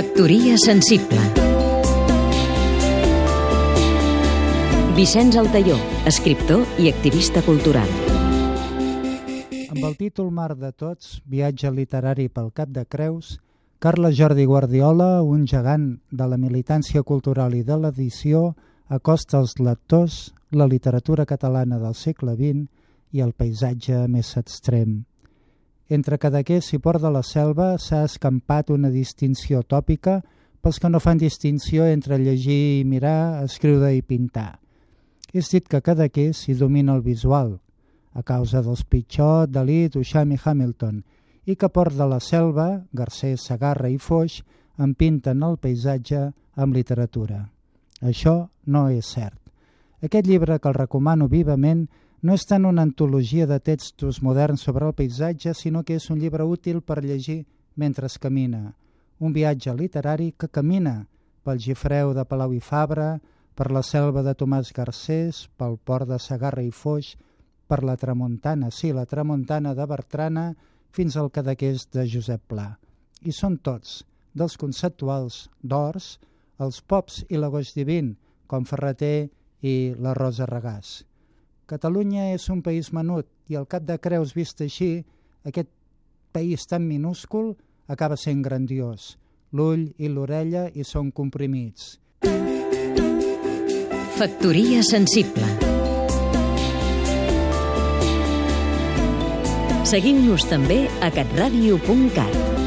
Factoria sensible Vicenç Altaió, escriptor i activista cultural. Amb el títol Mar de Tots, viatge literari pel Cap de Creus, Carles Jordi Guardiola, un gegant de la militància cultural i de l'edició, acosta als lectors la literatura catalana del segle XX i el paisatge més extrem. Entre Cadaqués i Port de la Selva s'ha escampat una distinció tòpica pels que no fan distinció entre llegir i mirar, escriure i pintar. És dit que Cadaqués hi domina el visual, a causa dels Pitxot, Dalí, Duchamp i Hamilton, i que Port de la Selva, Garcés, Sagarra i Foix en pinten el paisatge amb literatura. Això no és cert. Aquest llibre, que el recomano vivament, no és tant una antologia de textos moderns sobre el paisatge, sinó que és un llibre útil per llegir mentre es camina. Un viatge literari que camina pel Gifreu de Palau i Fabra, per la selva de Tomàs Garcés, pel port de Sagarra i Foix, per la tramuntana, sí, la tramuntana de Bertrana, fins al Cadaqués de Josep Pla. I són tots, dels conceptuals d'Ors, els pops i l'agost divin, com Ferreter i la Rosa Regàs. Catalunya és un país menut i al cap de creus vist així, aquest país tan minúscul acaba sent grandiós. L'ull i l'orella hi són comprimits. Factoria sensible Seguim-nos també a catradio.cat